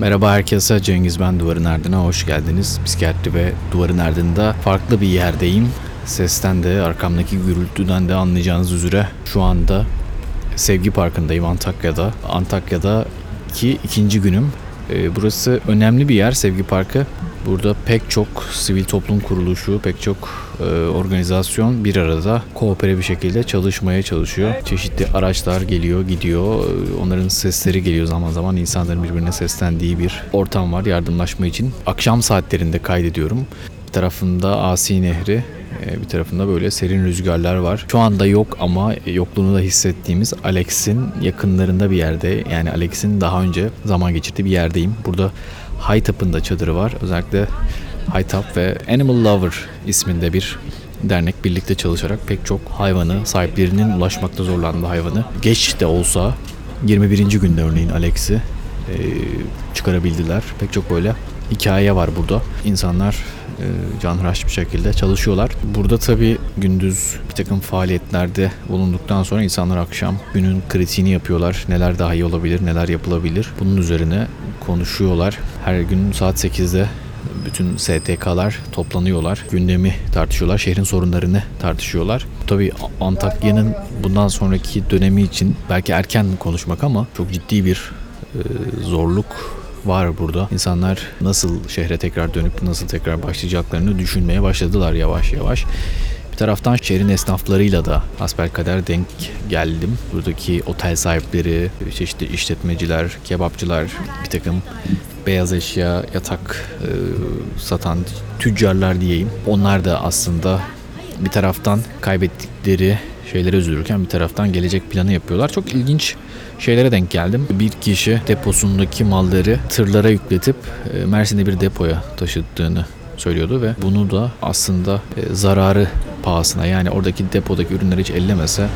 Merhaba herkese Cengiz ben Duvarın Ardına hoş geldiniz. Psikiyatri ve Duvarın Ardında farklı bir yerdeyim. Sesten de arkamdaki gürültüden de anlayacağınız üzere şu anda Sevgi Parkı'ndayım Antakya'da. Antakya'daki ikinci günüm. Ee, burası önemli bir yer Sevgi Parkı. Burada pek çok sivil toplum kuruluşu, pek çok e, organizasyon bir arada koopere bir şekilde çalışmaya çalışıyor. Çeşitli araçlar geliyor, gidiyor. E, Onların sesleri geliyor zaman zaman. insanların birbirine seslendiği bir ortam var yardımlaşma için. Akşam saatlerinde kaydediyorum. Bir tarafında Asi Nehri, e, bir tarafında böyle serin rüzgarlar var. Şu anda yok ama yokluğunu da hissettiğimiz Alex'in yakınlarında bir yerde. Yani Alex'in daha önce zaman geçirdiği bir yerdeyim. Burada Haytap'ın da çadırı var. Özellikle Haytap ve Animal Lover isminde bir dernek birlikte çalışarak pek çok hayvanı, sahiplerinin ulaşmakta zorlandığı hayvanı geç de olsa 21. günde örneğin Alex'i e, çıkarabildiler. Pek çok böyle hikaye var burada. İnsanlar canhıraş bir şekilde çalışıyorlar. Burada tabii gündüz bir takım faaliyetlerde bulunduktan sonra insanlar akşam günün kritiğini yapıyorlar. Neler daha iyi olabilir, neler yapılabilir. Bunun üzerine konuşuyorlar. Her gün saat 8'de bütün STK'lar toplanıyorlar. Gündemi tartışıyorlar. Şehrin sorunlarını tartışıyorlar. Tabii Antakya'nın bundan sonraki dönemi için belki erken konuşmak ama çok ciddi bir e, zorluk var burada. İnsanlar nasıl şehre tekrar dönüp nasıl tekrar başlayacaklarını düşünmeye başladılar yavaş yavaş. Bir taraftan şehrin esnaflarıyla da hasbelkader denk geldim. Buradaki otel sahipleri, çeşitli işletmeciler, kebapçılar, bir takım beyaz eşya, yatak e, satan tüccarlar diyeyim. Onlar da aslında bir taraftan kaybettikleri şeylere üzülürken bir taraftan gelecek planı yapıyorlar. Çok ilginç şeylere denk geldim. Bir kişi deposundaki malları tırlara yükletip e, Mersin'de bir depoya taşıttığını söylüyordu ve bunu da aslında e, zararı pahasına yani oradaki depodaki ürünleri hiç ellemese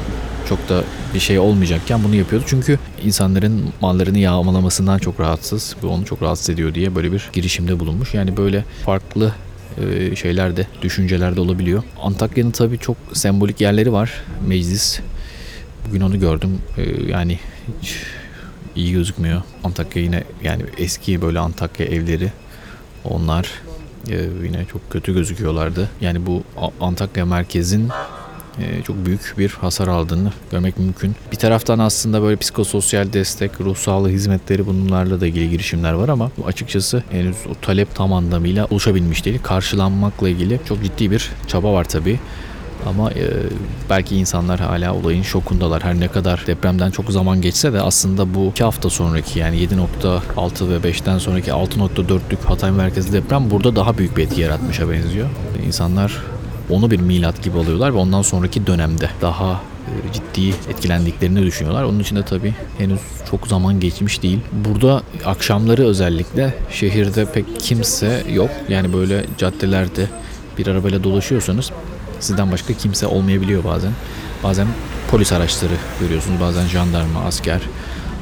çok da bir şey olmayacakken bunu yapıyordu. Çünkü insanların mallarını yağmalamasından çok rahatsız ve onu çok rahatsız ediyor diye böyle bir girişimde bulunmuş. Yani böyle farklı e, şeyler de, düşünceler de olabiliyor. Antakya'nın tabii çok sembolik yerleri var. Meclis. Bugün onu gördüm. E, yani hiç iyi gözükmüyor. Antakya yine yani eski böyle Antakya evleri onlar e, yine çok kötü gözüküyorlardı. Yani bu Antakya merkezin çok büyük bir hasar aldığını görmek mümkün. Bir taraftan aslında böyle psikososyal destek, ruh sağlığı hizmetleri bunlarla da ilgili girişimler var ama açıkçası henüz o talep tam anlamıyla oluşabilmiş değil. Karşılanmakla ilgili çok ciddi bir çaba var tabii. Ama e, belki insanlar hala olayın şokundalar. Her ne kadar depremden çok zaman geçse de aslında bu iki hafta sonraki yani 7.6 ve 5'ten sonraki 6.4'lük Hatay merkezi deprem burada daha büyük bir etki yaratmışa benziyor. İnsanlar onu bir milat gibi alıyorlar ve ondan sonraki dönemde daha e, ciddi etkilendiklerini düşünüyorlar. Onun için de tabii henüz çok zaman geçmiş değil. Burada akşamları özellikle şehirde pek kimse yok. Yani böyle caddelerde bir arabayla dolaşıyorsanız sizden başka kimse olmayabiliyor bazen. Bazen polis araçları görüyorsunuz, bazen jandarma, asker.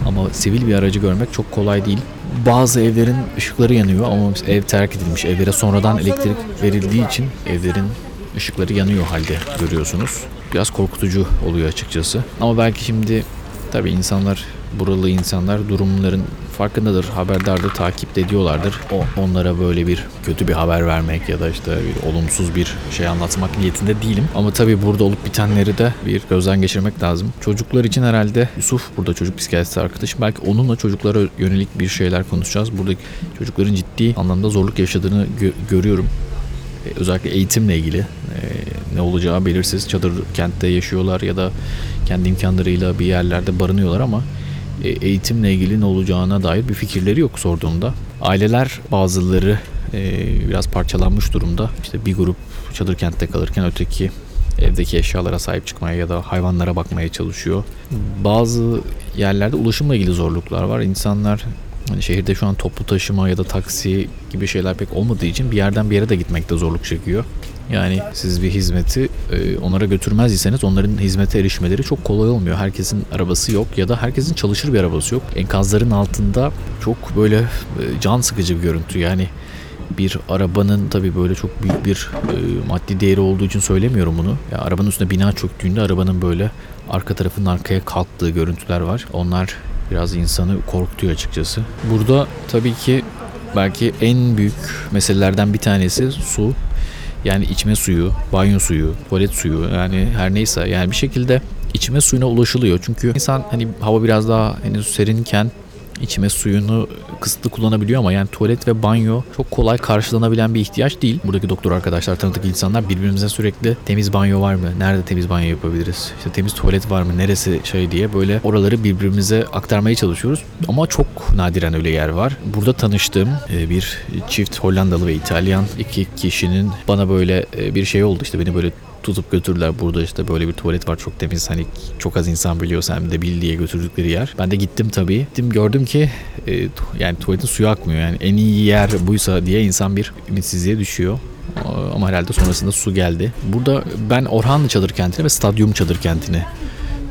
Ama sivil bir aracı görmek çok kolay değil. Bazı evlerin ışıkları yanıyor ama ev terk edilmiş. Evlere sonradan elektrik verildiği için evlerin ışıkları yanıyor halde görüyorsunuz. Biraz korkutucu oluyor açıkçası. Ama belki şimdi tabii insanlar buralı insanlar durumların farkındadır, haberdardır, takip ediyorlardır. O, onlara böyle bir kötü bir haber vermek ya da işte bir olumsuz bir şey anlatmak niyetinde değilim. Ama tabii burada olup bitenleri de bir gözden geçirmek lazım. Çocuklar için herhalde Yusuf burada çocuk psikiyatristi arkadaşım. Belki onunla çocuklara yönelik bir şeyler konuşacağız. Buradaki çocukların ciddi anlamda zorluk yaşadığını gö- görüyorum. Ee, özellikle eğitimle ilgili e, ne olacağı belirsiz. Çadır kentte yaşıyorlar ya da kendi imkanlarıyla bir yerlerde barınıyorlar ama e, eğitimle ilgili ne olacağına dair bir fikirleri yok sorduğumda. Aileler bazıları e, biraz parçalanmış durumda. İşte bir grup çadır kentte kalırken öteki evdeki eşyalara sahip çıkmaya ya da hayvanlara bakmaya çalışıyor. Bazı yerlerde ulaşımla ilgili zorluklar var. İnsanlar Hani şehirde şu an toplu taşıma ya da taksi gibi şeyler pek olmadığı için bir yerden bir yere de gitmekte zorluk çekiyor. Yani siz bir hizmeti e, onlara götürmez iseniz onların hizmete erişmeleri çok kolay olmuyor. Herkesin arabası yok ya da herkesin çalışır bir arabası yok. Enkazların altında çok böyle e, can sıkıcı bir görüntü. Yani bir arabanın tabii böyle çok büyük bir e, maddi değeri olduğu için söylemiyorum bunu. Ya arabanın üstüne bina çöktüğünde arabanın böyle arka tarafının arkaya kalktığı görüntüler var. Onlar biraz insanı korkutuyor açıkçası. Burada tabii ki belki en büyük meselelerden bir tanesi su. Yani içme suyu, banyo suyu, tuvalet suyu yani her neyse yani bir şekilde içme suyuna ulaşılıyor. Çünkü insan hani hava biraz daha henüz serinken içme suyunu kısıtlı kullanabiliyor ama yani tuvalet ve banyo çok kolay karşılanabilen bir ihtiyaç değil. Buradaki doktor arkadaşlar, tanıdık insanlar birbirimize sürekli temiz banyo var mı? Nerede temiz banyo yapabiliriz? İşte temiz tuvalet var mı? Neresi şey diye böyle oraları birbirimize aktarmaya çalışıyoruz. Ama çok nadiren öyle yer var. Burada tanıştığım e, bir çift Hollandalı ve İtalyan iki kişinin bana böyle e, bir şey oldu. İşte beni böyle tutup götürdüler. Burada işte böyle bir tuvalet var çok temiz. Hani çok az insan biliyor sen de bil diye götürdükleri yer. Ben de gittim tabii. Gittim gördüm ki e, yani tuvaletin suyu akmıyor. Yani en iyi yer buysa diye insan bir ümitsizliğe düşüyor. Ama herhalde sonrasında su geldi. Burada ben Orhanlı Çadır Kenti'ni ve Stadyum Çadır Kenti'ni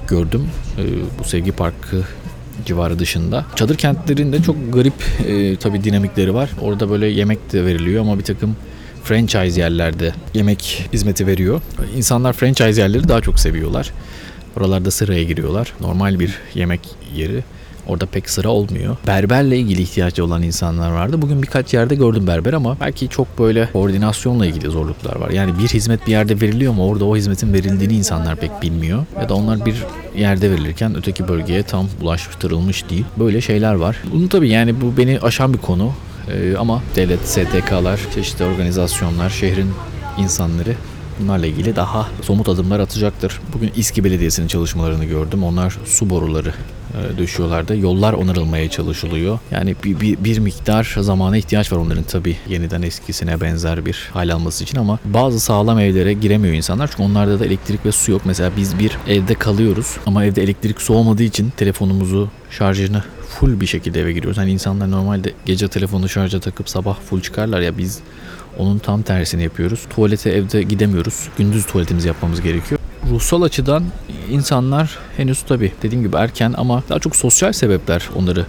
gördüm. E, bu Sevgi Parkı civarı dışında. Çadır kentlerinde çok garip e, tabii dinamikleri var. Orada böyle yemek de veriliyor ama bir takım franchise yerlerde yemek hizmeti veriyor. İnsanlar franchise yerleri daha çok seviyorlar. Oralarda sıraya giriyorlar. Normal bir yemek yeri Orada pek sıra olmuyor. Berberle ilgili ihtiyacı olan insanlar vardı. Bugün birkaç yerde gördüm berber ama belki çok böyle koordinasyonla ilgili zorluklar var. Yani bir hizmet bir yerde veriliyor ama orada o hizmetin verildiğini insanlar pek bilmiyor. Ya da onlar bir yerde verilirken öteki bölgeye tam bulaştırılmış değil. Böyle şeyler var. Bunu tabii yani bu beni aşan bir konu. Ee, ama devlet, STK'lar, çeşitli organizasyonlar, şehrin insanları bunlarla ilgili daha somut adımlar atacaktır. Bugün İSKİ Belediyesi'nin çalışmalarını gördüm. Onlar su boruları e, döşüyorlardı. Yollar onarılmaya çalışılıyor. Yani bir, bir, bir miktar zamana ihtiyaç var onların tabii yeniden eskisine benzer bir hal alması için ama bazı sağlam evlere giremiyor insanlar çünkü onlarda da elektrik ve su yok. Mesela biz bir evde kalıyoruz ama evde elektrik su olmadığı için telefonumuzu şarjını full bir şekilde eve giriyoruz. Hani insanlar normalde gece telefonu şarja takıp sabah full çıkarlar ya biz onun tam tersini yapıyoruz. Tuvalete evde gidemiyoruz. Gündüz tuvaletimizi yapmamız gerekiyor. Ruhsal açıdan insanlar henüz tabii dediğim gibi erken ama daha çok sosyal sebepler onları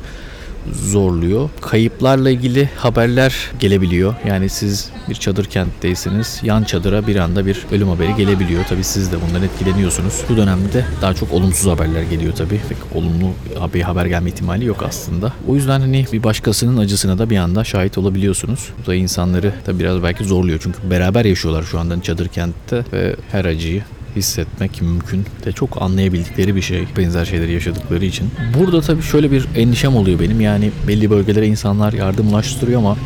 zorluyor. Kayıplarla ilgili haberler gelebiliyor. Yani siz bir çadır kentteyseniz yan çadıra bir anda bir ölüm haberi gelebiliyor. Tabii siz de bundan etkileniyorsunuz. Bu dönemde daha çok olumsuz haberler geliyor tabii. Pek olumlu bir haber gelme ihtimali yok aslında. O yüzden hani bir başkasının acısına da bir anda şahit olabiliyorsunuz. Bu da insanları da biraz belki zorluyor. Çünkü beraber yaşıyorlar şu anda çadır kentte ve her acıyı hissetmek mümkün de çok anlayabildikleri bir şey benzer şeyleri yaşadıkları için. Burada tabii şöyle bir endişem oluyor benim yani belli bölgelere insanlar yardım ulaştırıyor ama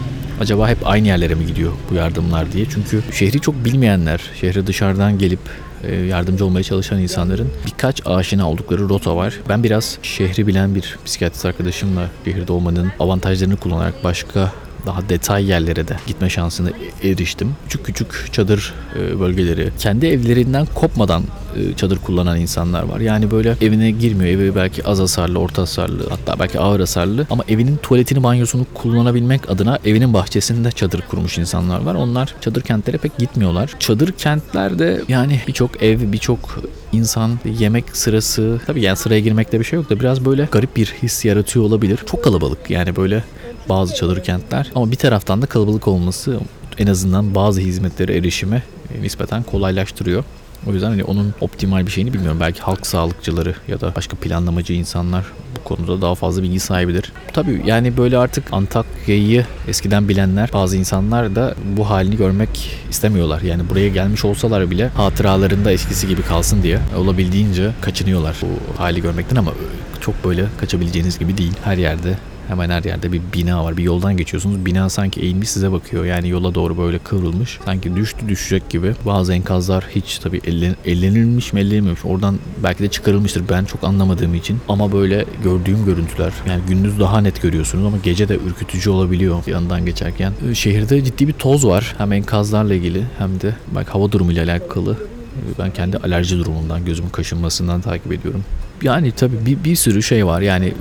acaba hep aynı yerlere mi gidiyor bu yardımlar diye. Çünkü şehri çok bilmeyenler, şehre dışarıdan gelip e, yardımcı olmaya çalışan insanların birkaç aşina oldukları rota var. Ben biraz şehri bilen bir psikiyatrist arkadaşımla şehirde olmanın avantajlarını kullanarak başka daha detay yerlere de gitme şansına eriştim. Küçük küçük çadır e, bölgeleri, kendi evlerinden kopmadan e, çadır kullanan insanlar var. Yani böyle evine girmiyor. Evi belki az hasarlı, orta hasarlı, hatta belki ağır hasarlı ama evinin tuvaletini, banyosunu kullanabilmek adına evinin bahçesinde çadır kurmuş insanlar var. Onlar çadır kentlere pek gitmiyorlar. Çadır kentlerde yani birçok ev, birçok insan yemek sırası tabii yani sıraya girmekte bir şey yok da biraz böyle garip bir his yaratıyor olabilir. Çok kalabalık yani böyle bazı çadır kentler ama bir taraftan da kalabalık olması en azından bazı hizmetlere erişimi nispeten kolaylaştırıyor. O yüzden hani onun optimal bir şeyini bilmiyorum. Belki halk sağlıkçıları ya da başka planlamacı insanlar bu konuda daha fazla bilgi sahibidir. Tabii yani böyle artık Antakya'yı eskiden bilenler bazı insanlar da bu halini görmek istemiyorlar. Yani buraya gelmiş olsalar bile hatıralarında eskisi gibi kalsın diye olabildiğince kaçınıyorlar bu hali görmekten ama çok böyle kaçabileceğiniz gibi değil. Her yerde Hemen her yerde bir bina var. Bir yoldan geçiyorsunuz. Bina sanki eğilmiş size bakıyor. Yani yola doğru böyle kıvrılmış. Sanki düştü düşecek gibi. Bazı enkazlar hiç tabii ellen, ellenilmiş mi ellenilmemiş. Oradan belki de çıkarılmıştır. Ben çok anlamadığım için. Ama böyle gördüğüm görüntüler. Yani gündüz daha net görüyorsunuz ama gece de ürkütücü olabiliyor yandan geçerken. Ee, şehirde ciddi bir toz var. Hem enkazlarla ilgili hem de belki hava durumuyla alakalı. Ee, ben kendi alerji durumundan, gözümün kaşınmasından takip ediyorum. Yani tabii bir, bir sürü şey var. Yani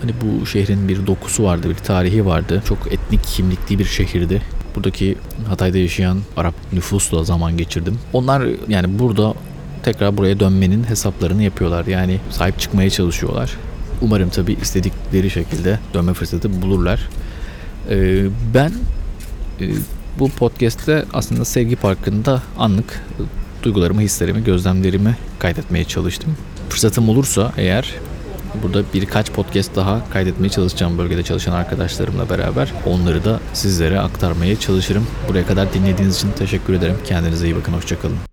Hani bu şehrin bir dokusu vardı, bir tarihi vardı. Çok etnik kimlikli bir şehirdi. Buradaki Hatay'da yaşayan Arap nüfusla zaman geçirdim. Onlar yani burada tekrar buraya dönmenin hesaplarını yapıyorlar. Yani sahip çıkmaya çalışıyorlar. Umarım tabii istedikleri şekilde dönme fırsatı bulurlar. Ee, ben e, bu podcast'te aslında Sevgi Parkı'nda anlık duygularımı, hislerimi, gözlemlerimi kaydetmeye çalıştım. Fırsatım olursa eğer Burada birkaç podcast daha kaydetmeye çalışacağım bölgede çalışan arkadaşlarımla beraber. Onları da sizlere aktarmaya çalışırım. Buraya kadar dinlediğiniz için teşekkür ederim. Kendinize iyi bakın. Hoşçakalın.